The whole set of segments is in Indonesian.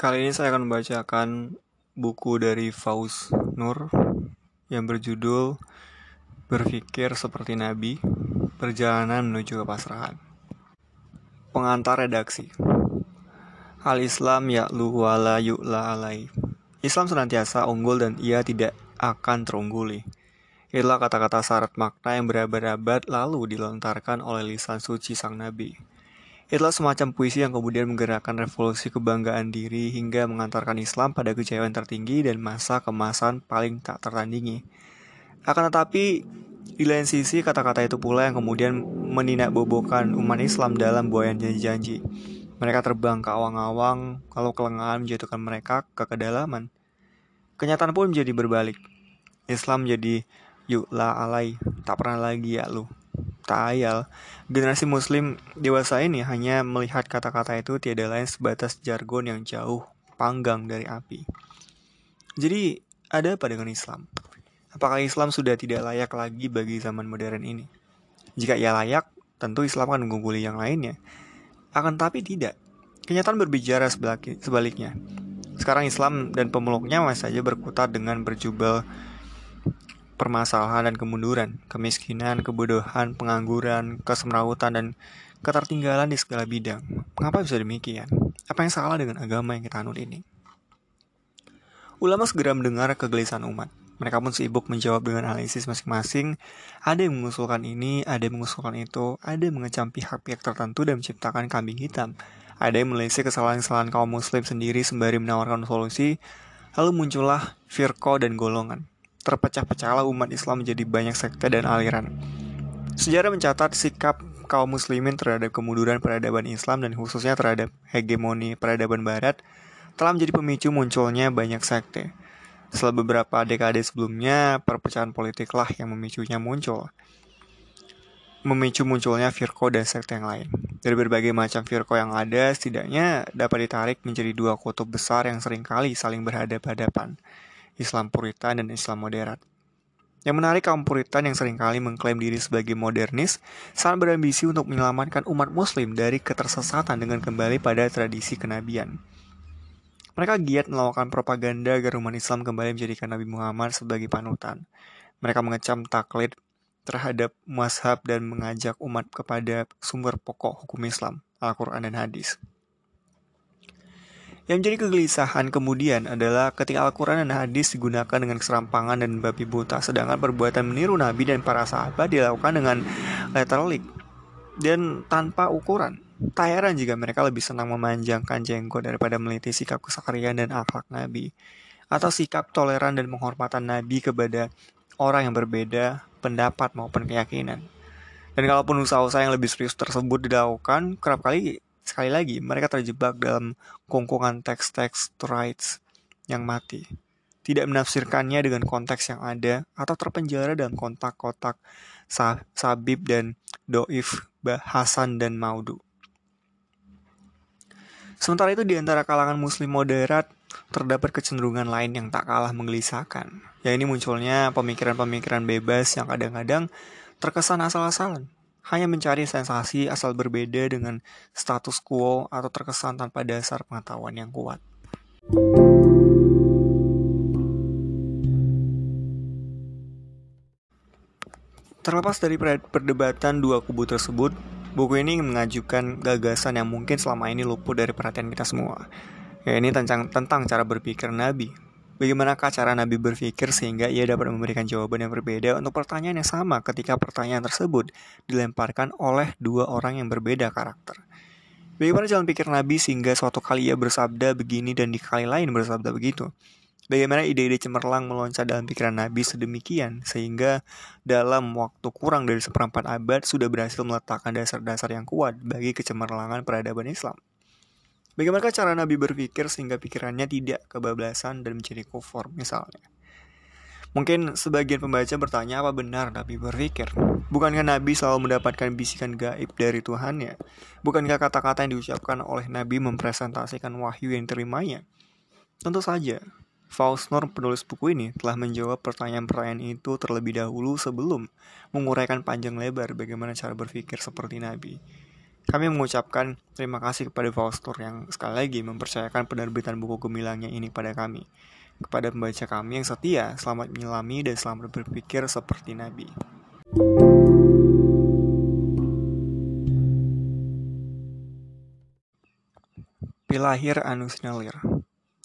Kali ini saya akan membacakan buku dari Faus Nur yang berjudul Berpikir Seperti Nabi, Perjalanan Menuju Kepasrahan. Pengantar redaksi. Al Islam ya'lu wala yu'la alai. Islam senantiasa unggul dan ia tidak akan terungguli. Itulah kata-kata syarat makna yang berabad-abad lalu dilontarkan oleh lisan suci sang nabi. Itulah semacam puisi yang kemudian menggerakkan revolusi kebanggaan diri hingga mengantarkan Islam pada kejayaan tertinggi dan masa kemasan paling tak tertandingi. Akan tetapi, di lain sisi kata-kata itu pula yang kemudian menindak-bobokan umat Islam dalam buayan janji-janji. Mereka terbang ke awang-awang, kalau kelengahan menjatuhkan mereka ke kedalaman. Kenyataan pun menjadi berbalik. Islam jadi yuk lah alai, tak pernah lagi ya lu ayal, generasi muslim dewasa ini hanya melihat kata-kata itu tiada lain sebatas jargon yang jauh panggang dari api. Jadi, ada apa dengan Islam? Apakah Islam sudah tidak layak lagi bagi zaman modern ini? Jika ia layak, tentu Islam akan mengungguli yang lainnya. Akan tapi tidak. Kenyataan berbicara sebaliknya. Sekarang Islam dan pemeluknya masih saja berkutat dengan berjubel permasalahan dan kemunduran, kemiskinan, kebodohan, pengangguran, kesemrawutan, dan ketertinggalan di segala bidang. Mengapa bisa demikian? Apa yang salah dengan agama yang kita anut ini? Ulama segera mendengar kegelisahan umat. Mereka pun sibuk menjawab dengan analisis masing-masing. Ada yang mengusulkan ini, ada yang mengusulkan itu, ada yang mengecam pihak-pihak tertentu dan menciptakan kambing hitam. Ada yang melisih kesalahan-kesalahan kaum muslim sendiri sembari menawarkan solusi. Lalu muncullah firqo dan golongan terpecah-pecahlah umat Islam menjadi banyak sekte dan aliran. Sejarah mencatat sikap kaum muslimin terhadap kemunduran peradaban Islam dan khususnya terhadap hegemoni peradaban barat telah menjadi pemicu munculnya banyak sekte. Setelah beberapa dekade sebelumnya, perpecahan politiklah yang memicunya muncul. Memicu munculnya Firko dan sekte yang lain. Dari berbagai macam Firko yang ada, setidaknya dapat ditarik menjadi dua kutub besar yang sering kali saling berhadapan-hadapan Islam Puritan dan Islam Moderat. Yang menarik kaum Puritan yang sering kali mengklaim diri sebagai modernis sangat berambisi untuk menyelamatkan umat muslim dari ketersesatan dengan kembali pada tradisi kenabian. Mereka giat melakukan propaganda agar umat Islam kembali menjadikan Nabi Muhammad sebagai panutan. Mereka mengecam taklid terhadap mazhab dan mengajak umat kepada sumber pokok hukum Islam, Al-Quran dan Hadis. Yang menjadi kegelisahan kemudian adalah ketika Al-Quran dan hadis digunakan dengan keserampangan dan babi buta, sedangkan perbuatan meniru Nabi dan para sahabat dilakukan dengan literal dan tanpa ukuran. Tak heran jika mereka lebih senang memanjangkan jenggot daripada meliti sikap kesakrian dan akhlak Nabi, atau sikap toleran dan penghormatan Nabi kepada orang yang berbeda pendapat maupun keyakinan. Dan kalaupun usaha-usaha yang lebih serius tersebut dilakukan, kerap kali Sekali lagi, mereka terjebak dalam kongkongan teks-teks rights yang mati. Tidak menafsirkannya dengan konteks yang ada atau terpenjara dalam kontak-kotak Sabib dan Doif, Hasan dan Maudu. Sementara itu di antara kalangan muslim moderat terdapat kecenderungan lain yang tak kalah menggelisahkan. Ya ini munculnya pemikiran-pemikiran bebas yang kadang-kadang terkesan asal-asalan hanya mencari sensasi asal berbeda dengan status quo atau terkesan tanpa dasar pengetahuan yang kuat. Terlepas dari perdebatan dua kubu tersebut, buku ini mengajukan gagasan yang mungkin selama ini luput dari perhatian kita semua. Ya, ini tentang, tentang cara berpikir Nabi, Bagaimanakah cara Nabi berpikir sehingga ia dapat memberikan jawaban yang berbeda untuk pertanyaan yang sama ketika pertanyaan tersebut dilemparkan oleh dua orang yang berbeda karakter? Bagaimana jalan pikir Nabi sehingga suatu kali ia bersabda begini dan di kali lain bersabda begitu? Bagaimana ide-ide cemerlang meloncat dalam pikiran Nabi sedemikian sehingga dalam waktu kurang dari seperempat abad sudah berhasil meletakkan dasar-dasar yang kuat bagi kecemerlangan peradaban Islam? Bagaimana cara Nabi berpikir sehingga pikirannya tidak kebablasan dan menjadi kufur misalnya? Mungkin sebagian pembaca bertanya apa benar Nabi berpikir? Bukankah Nabi selalu mendapatkan bisikan gaib dari Tuhannya? Bukankah kata-kata yang diucapkan oleh Nabi mempresentasikan wahyu yang terimanya? Tentu saja, Fausnor penulis buku ini telah menjawab pertanyaan-pertanyaan itu terlebih dahulu sebelum menguraikan panjang lebar bagaimana cara berpikir seperti Nabi. Kami mengucapkan terima kasih kepada Faustur yang sekali lagi mempercayakan penerbitan buku gemilangnya ini pada kami. Kepada pembaca kami yang setia, selamat menyelami dan selamat berpikir seperti Nabi. Pilahir Anusnalir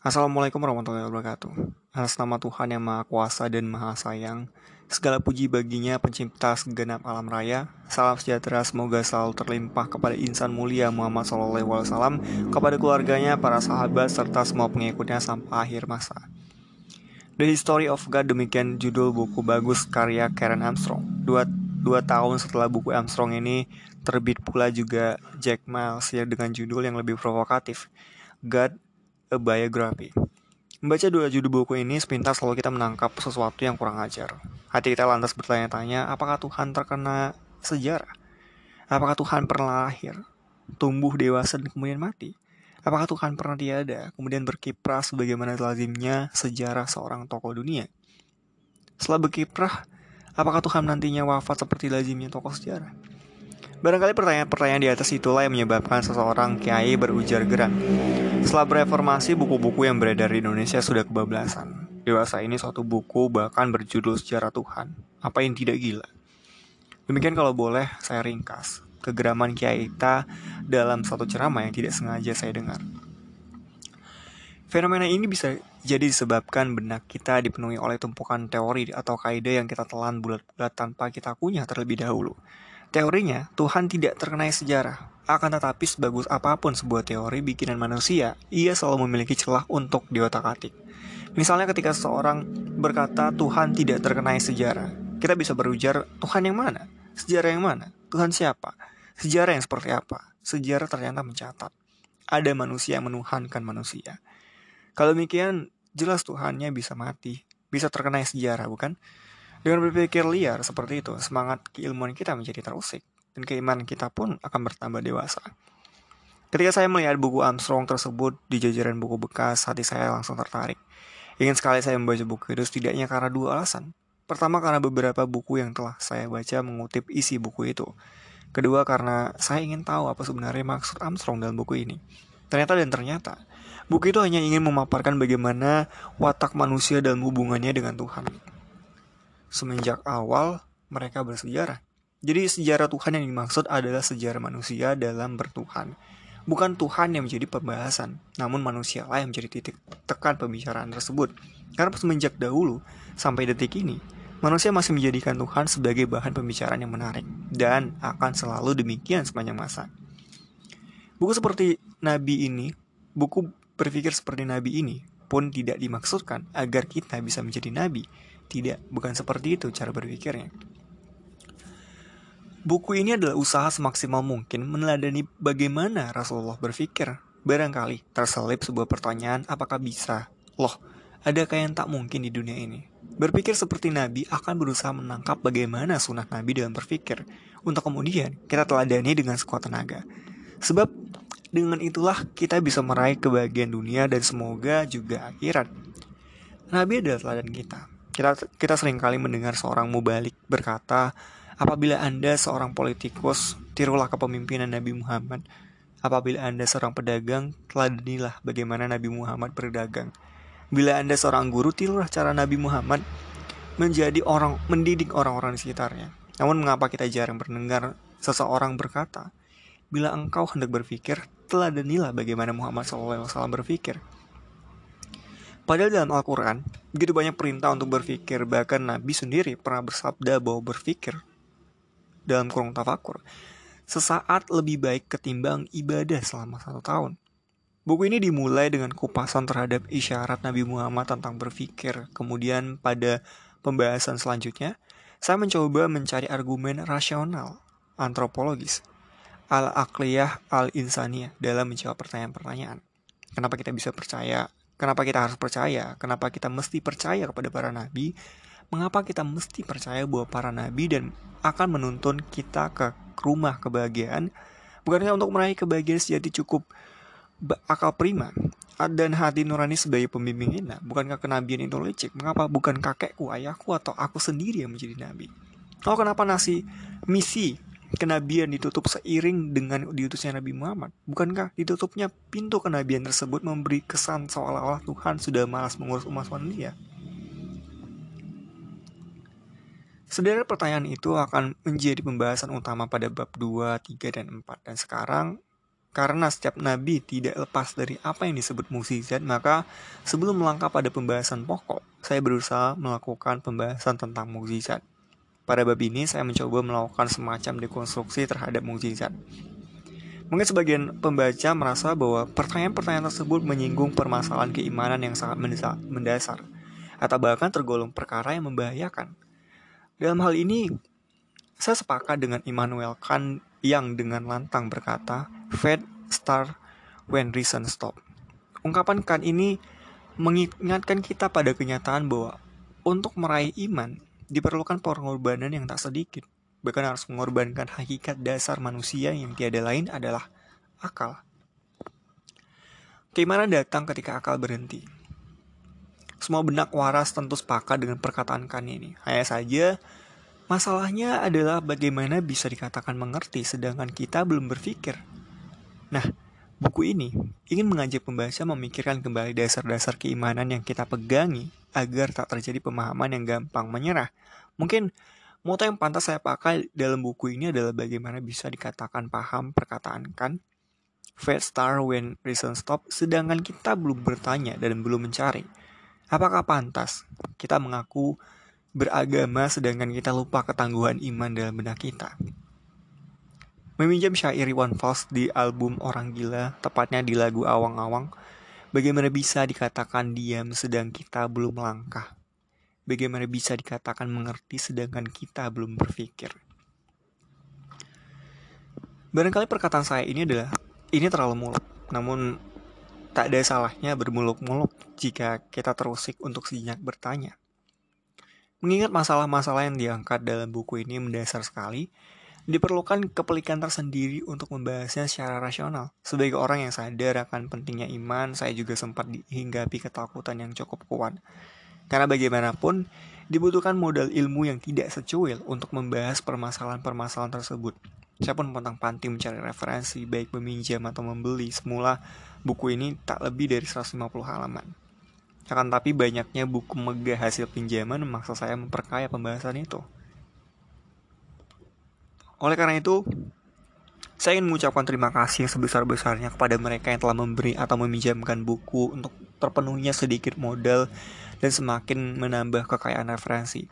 Assalamualaikum warahmatullahi wabarakatuh Atas nama Tuhan yang Maha Kuasa dan Maha Sayang Segala puji baginya pencipta segenap alam raya. Salam sejahtera semoga selalu terlimpah kepada insan mulia Muhammad SAW, kepada keluarganya, para sahabat, serta semua pengikutnya sampai akhir masa. The History of God demikian judul buku bagus karya Karen Armstrong. Dua, dua tahun setelah buku Armstrong ini terbit pula juga Jack Miles ya dengan judul yang lebih provokatif, God A Biography. Membaca dua judul buku ini sepintas selalu kita menangkap sesuatu yang kurang ajar. Hati kita lantas bertanya-tanya, apakah Tuhan terkena sejarah? Apakah Tuhan pernah lahir, tumbuh dewasa dan kemudian mati? Apakah Tuhan pernah tiada, kemudian berkiprah sebagaimana lazimnya sejarah seorang tokoh dunia? Setelah berkiprah, apakah Tuhan nantinya wafat seperti lazimnya tokoh sejarah? Barangkali pertanyaan-pertanyaan di atas itulah yang menyebabkan seseorang kiai berujar gerak. Setelah bereformasi, buku-buku yang beredar di Indonesia sudah kebablasan. Dewasa ini suatu buku bahkan berjudul Sejarah Tuhan. Apa yang tidak gila? Demikian kalau boleh saya ringkas kegeraman Kiai Ita dalam satu ceramah yang tidak sengaja saya dengar. Fenomena ini bisa jadi disebabkan benak kita dipenuhi oleh tumpukan teori atau kaidah yang kita telan bulat-bulat tanpa kita kunyah terlebih dahulu. Teorinya, Tuhan tidak terkenai sejarah. Akan tetapi sebagus apa pun sebuah teori bikinan manusia, ia selalu memiliki celah untuk diotak-atik. Misalnya ketika seseorang berkata Tuhan tidak terkenai sejarah, kita bisa berujar Tuhan yang mana? Sejarah yang mana? Tuhan siapa? Sejarah yang seperti apa? Sejarah ternyata mencatat. Ada manusia yang menuhankan manusia. Kalau demikian, jelas Tuhannya bisa mati, bisa terkenai sejarah, bukan? Dengan berpikir liar seperti itu, semangat keilmuan kita menjadi terusik, dan keimanan kita pun akan bertambah dewasa. Ketika saya melihat buku Armstrong tersebut di jajaran buku bekas, hati saya langsung tertarik. Ingin sekali saya membaca buku itu setidaknya karena dua alasan. Pertama karena beberapa buku yang telah saya baca mengutip isi buku itu. Kedua karena saya ingin tahu apa sebenarnya maksud Armstrong dalam buku ini. Ternyata dan ternyata, buku itu hanya ingin memaparkan bagaimana watak manusia dalam hubungannya dengan Tuhan. Semenjak awal, mereka bersejarah. Jadi sejarah Tuhan yang dimaksud adalah sejarah manusia dalam bertuhan Bukan Tuhan yang menjadi pembahasan, namun manusia lah yang menjadi titik tekan pembicaraan tersebut. Karena semenjak dahulu sampai detik ini, manusia masih menjadikan Tuhan sebagai bahan pembicaraan yang menarik dan akan selalu demikian sepanjang masa. Buku seperti Nabi ini, buku berpikir seperti Nabi ini pun tidak dimaksudkan agar kita bisa menjadi nabi. Tidak, bukan seperti itu cara berpikirnya. Buku ini adalah usaha semaksimal mungkin meneladani bagaimana Rasulullah berpikir. Barangkali terselip sebuah pertanyaan apakah bisa? Loh, adakah yang tak mungkin di dunia ini? Berpikir seperti Nabi akan berusaha menangkap bagaimana sunnah Nabi dalam berpikir. Untuk kemudian kita teladani dengan sekuat tenaga. Sebab dengan itulah kita bisa meraih kebahagiaan dunia dan semoga juga akhirat. Nabi adalah teladan kita. Kita kita sering kali mendengar seorang mubalik berkata, Apabila Anda seorang politikus, tirulah kepemimpinan Nabi Muhammad. Apabila Anda seorang pedagang, teladanilah bagaimana Nabi Muhammad berdagang. Bila Anda seorang guru, tirulah cara Nabi Muhammad menjadi orang mendidik orang-orang di sekitarnya. Namun mengapa kita jarang mendengar seseorang berkata, bila engkau hendak berpikir, teladanilah bagaimana Muhammad SAW berpikir. Padahal dalam Al-Quran, begitu banyak perintah untuk berpikir, bahkan Nabi sendiri pernah bersabda bahwa berpikir dalam kurung tafakur, sesaat lebih baik ketimbang ibadah selama satu tahun. Buku ini dimulai dengan kupasan terhadap isyarat Nabi Muhammad tentang berpikir. Kemudian pada pembahasan selanjutnya, saya mencoba mencari argumen rasional, antropologis, al-aqliyah, al-insaniyah dalam menjawab pertanyaan-pertanyaan. Kenapa kita bisa percaya? Kenapa kita harus percaya? Kenapa kita mesti percaya kepada para nabi? Mengapa kita mesti percaya bahwa para nabi dan akan menuntun kita ke rumah kebahagiaan? Bukankah untuk meraih kebahagiaan sejati cukup akal prima dan hati nurani sebagai pembimbing kita? Bukankah kenabian itu licik? Mengapa bukan kakekku, ayahku, atau aku sendiri yang menjadi nabi? Oh kenapa nasi misi kenabian ditutup seiring dengan diutusnya Nabi Muhammad? Bukankah ditutupnya pintu kenabian tersebut memberi kesan seolah-olah Tuhan sudah malas mengurus umat manusia? Sederet pertanyaan itu akan menjadi pembahasan utama pada bab 2, 3, dan 4. Dan sekarang, karena setiap nabi tidak lepas dari apa yang disebut mukjizat, maka sebelum melangkah pada pembahasan pokok, saya berusaha melakukan pembahasan tentang mukjizat. Pada bab ini, saya mencoba melakukan semacam dekonstruksi terhadap mukjizat. Mungkin sebagian pembaca merasa bahwa pertanyaan-pertanyaan tersebut menyinggung permasalahan keimanan yang sangat mendasar, atau bahkan tergolong perkara yang membahayakan. Dalam hal ini, saya sepakat dengan Immanuel Kant yang dengan lantang berkata, Faith start when reason stop. Ungkapan Kant ini mengingatkan kita pada kenyataan bahwa untuk meraih iman, diperlukan pengorbanan yang tak sedikit. Bahkan harus mengorbankan hakikat dasar manusia yang tiada lain adalah akal. Keimanan datang ketika akal berhenti. Semua benak waras tentu sepakat dengan perkataan Kan ini. Hanya saja, masalahnya adalah bagaimana bisa dikatakan mengerti sedangkan kita belum berpikir. Nah, buku ini ingin mengajak pembaca memikirkan kembali dasar-dasar keimanan yang kita pegangi agar tak terjadi pemahaman yang gampang menyerah. Mungkin moto yang pantas saya pakai dalam buku ini adalah bagaimana bisa dikatakan paham perkataan kan Fate star when reason stop, sedangkan kita belum bertanya dan belum mencari. Apakah pantas kita mengaku beragama sedangkan kita lupa ketangguhan iman dalam benak kita? Meminjam syair Iwan Fals di album Orang Gila, tepatnya di lagu Awang-Awang, Bagaimana bisa dikatakan diam sedang kita belum melangkah? Bagaimana bisa dikatakan mengerti sedangkan kita belum berpikir? Barangkali perkataan saya ini adalah ini terlalu muluk, namun tak ada salahnya bermuluk-muluk jika kita terusik untuk sejenak bertanya. Mengingat masalah-masalah yang diangkat dalam buku ini mendasar sekali, Diperlukan kepelikan tersendiri untuk membahasnya secara rasional. Sebagai orang yang sadar akan pentingnya iman, saya juga sempat dihinggapi ketakutan yang cukup kuat. Karena bagaimanapun, dibutuhkan modal ilmu yang tidak secuil untuk membahas permasalahan-permasalahan tersebut. Saya pun pontang panting mencari referensi, baik meminjam atau membeli. Semula, buku ini tak lebih dari 150 halaman. Akan tapi banyaknya buku megah hasil pinjaman memaksa saya memperkaya pembahasan itu. Oleh karena itu, saya ingin mengucapkan terima kasih yang sebesar-besarnya kepada mereka yang telah memberi atau meminjamkan buku untuk terpenuhnya sedikit modal dan semakin menambah kekayaan referensi.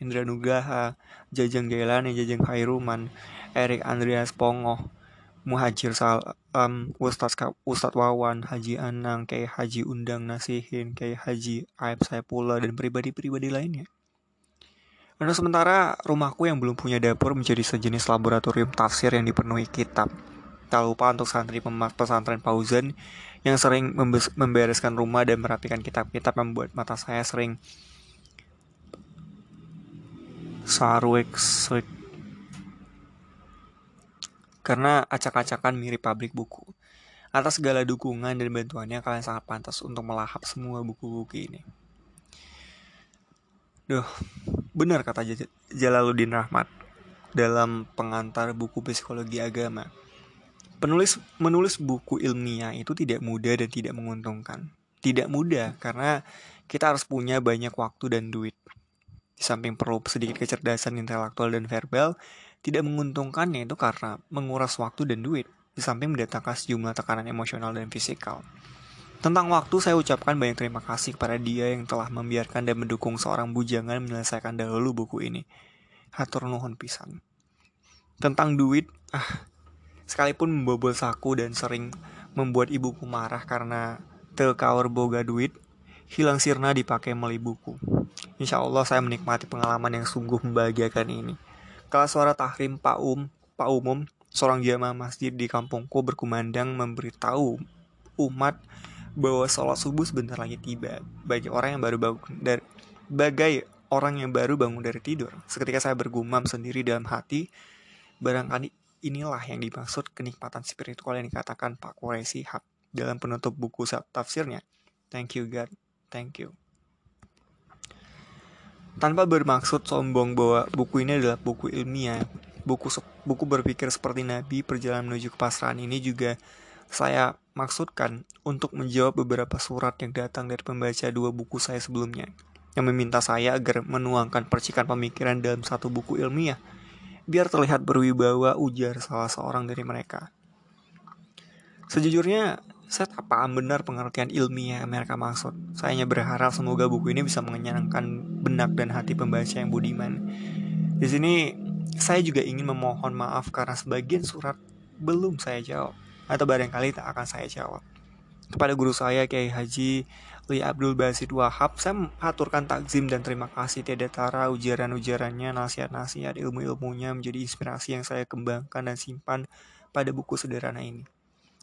Indra Nugraha, Jajang Gailani, Jajang Khairuman, Erik Andreas Pongoh, Muhajir Salam, Ustadz, Ustadz Wawan, Haji Anang, kayak Haji Undang Nasihin, kayak Haji Aib Saipullah, dan pribadi-pribadi lainnya. Untuk sementara, rumahku yang belum punya dapur menjadi sejenis laboratorium tafsir yang dipenuhi kitab. Tak lupa untuk santri pesantren Pauzan yang sering membereskan rumah dan merapikan kitab-kitab membuat mata saya sering sarwek karena acak-acakan mirip pabrik buku. Atas segala dukungan dan bantuannya, kalian sangat pantas untuk melahap semua buku-buku ini. Duh, benar kata Jalaluddin Rahmat dalam pengantar buku psikologi agama. Penulis menulis buku ilmiah itu tidak mudah dan tidak menguntungkan. Tidak mudah karena kita harus punya banyak waktu dan duit. Di samping perlu sedikit kecerdasan intelektual dan verbal, tidak menguntungkannya itu karena menguras waktu dan duit. Di samping mendatangkan sejumlah tekanan emosional dan fisikal. Tentang waktu, saya ucapkan banyak terima kasih kepada dia yang telah membiarkan dan mendukung seorang bujangan menyelesaikan dahulu buku ini. Hatur nuhun pisan. Tentang duit, ah, sekalipun membobol saku dan sering membuat ibuku marah karena terkawar boga duit, hilang sirna dipakai meli buku. Insya Allah saya menikmati pengalaman yang sungguh membahagiakan ini. Kala suara tahrim Pak Um, Pak Umum, seorang jamaah masjid di kampungku berkumandang memberitahu umat bahwa sholat subuh sebentar lagi tiba bagi orang yang baru bangun dari bagai orang yang baru bangun dari tidur. Seketika saya bergumam sendiri dalam hati, barangkali inilah yang dimaksud kenikmatan spiritual yang dikatakan Pak Quraisy dalam penutup buku tafsirnya. Thank you God, thank you. Tanpa bermaksud sombong bahwa buku ini adalah buku ilmiah, buku Buku berpikir seperti Nabi perjalanan menuju kepasrahan ini juga saya maksudkan untuk menjawab beberapa surat yang datang dari pembaca dua buku saya sebelumnya yang meminta saya agar menuangkan percikan pemikiran dalam satu buku ilmiah biar terlihat berwibawa ujar salah seorang dari mereka. Sejujurnya, saya tak paham benar pengertian ilmiah yang mereka maksud. Saya hanya berharap semoga buku ini bisa menyenangkan benak dan hati pembaca yang budiman. Di sini saya juga ingin memohon maaf karena sebagian surat belum saya jawab atau barangkali tak akan saya jawab. Kepada guru saya Kiai Haji Li Abdul Basid Wahab, saya mengaturkan takzim dan terima kasih tiada tara ujaran-ujarannya, nasihat-nasihat ilmu-ilmunya menjadi inspirasi yang saya kembangkan dan simpan pada buku sederhana ini.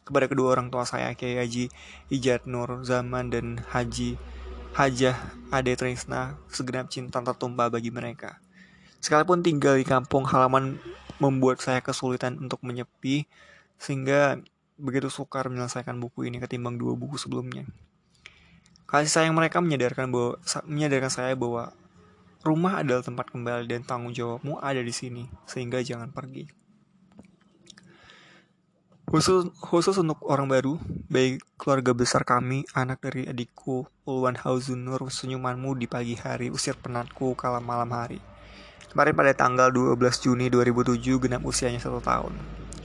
Kepada kedua orang tua saya Kiai Haji Ijat Nur Zaman dan Haji Hajah Ade Trisna, segenap cinta tertumpah bagi mereka. Sekalipun tinggal di kampung halaman membuat saya kesulitan untuk menyepi, sehingga begitu sukar menyelesaikan buku ini ketimbang dua buku sebelumnya. Kasih sayang mereka menyadarkan bahwa menyadarkan saya bahwa rumah adalah tempat kembali dan tanggung jawabmu ada di sini, sehingga jangan pergi. Khusus, khusus untuk orang baru, baik keluarga besar kami, anak dari adikku, Ulwan Hauzunur, senyumanmu di pagi hari, usir penatku kala malam hari. Kemarin pada tanggal 12 Juni 2007 genap usianya satu tahun.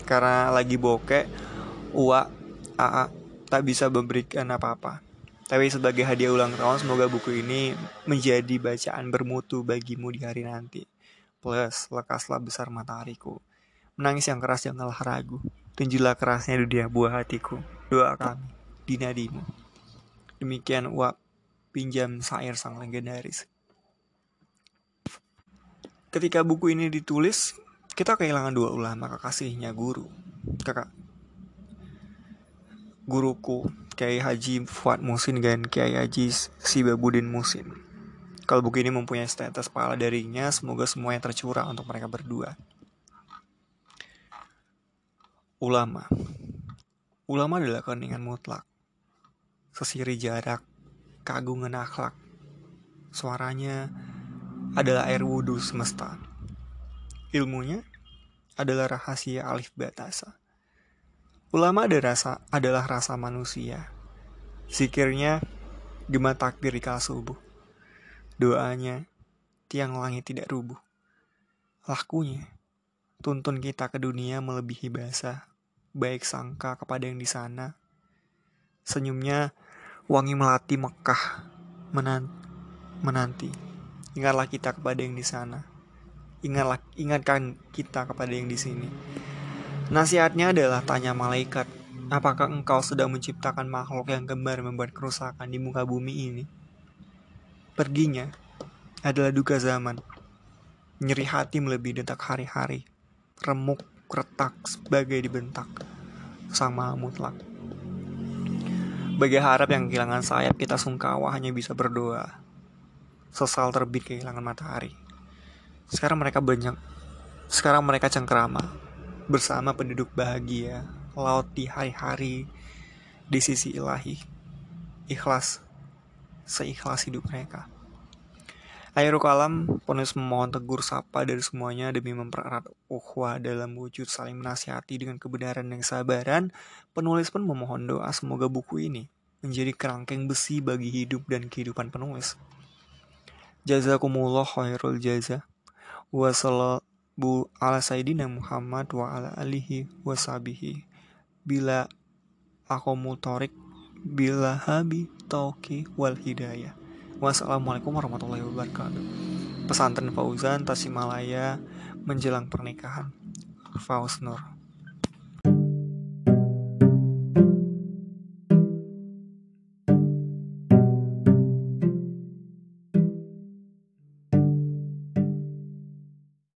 Karena lagi bokek, Uwa, AA tak bisa memberikan apa-apa. Tapi sebagai hadiah ulang tahun, semoga buku ini menjadi bacaan bermutu bagimu di hari nanti. Plus, lekaslah besar matahariku. Menangis yang keras janganlah ragu. Tunjuklah kerasnya dunia buah hatiku. Doa kami, di nadimu. Demikian uap pinjam sair sang legendaris. Ketika buku ini ditulis, kita kehilangan dua ulama kekasihnya guru. Kakak guruku Kiai Haji Fuad Musin dan Kiai Haji Sibabudin Musin. Kalau buku ini mempunyai status pahala darinya, semoga semuanya tercurah untuk mereka berdua. Ulama Ulama adalah keningan mutlak. Sesiri jarak, kagungan akhlak. Suaranya adalah air wudhu semesta. Ilmunya adalah rahasia alif batasa. Ulama ada rasa, adalah rasa manusia. Zikirnya gema takbir di kala subuh. Doanya tiang langit tidak rubuh. Lakunya tuntun kita ke dunia melebihi bahasa, baik sangka kepada yang di sana. Senyumnya wangi melati Mekah menanti. Ingatlah kita kepada yang di sana. Ingatlah, ingatkan kita kepada yang di sini. Nasihatnya adalah tanya malaikat, apakah engkau sedang menciptakan makhluk yang gemar membuat kerusakan di muka bumi ini? Perginya adalah duka zaman. Nyeri hati melebihi detak hari-hari. Remuk, retak, sebagai dibentak. Sama mutlak. Bagi harap yang kehilangan sayap kita sungkawa hanya bisa berdoa sesal terbit kehilangan matahari. Sekarang mereka banyak, sekarang mereka cengkerama bersama penduduk bahagia, laut di hari-hari di sisi ilahi. Ikhlas, seikhlas hidup mereka. Akhirul kalam, penulis memohon tegur sapa dari semuanya demi mempererat ukhuwah dalam wujud saling menasihati dengan kebenaran dan kesabaran. Penulis pun memohon doa semoga buku ini menjadi kerangkeng besi bagi hidup dan kehidupan penulis. Jazakumullah khairul jaza. Wa bu ala sayyidina Muhammad wa ala alihi wa. Bila akomutorik bila habi tauki wal hidayah. Wassalamualaikum warahmatullahi wabarakatuh. Pesantren Fauzan Tasikmalaya menjelang pernikahan. Fauz Nur.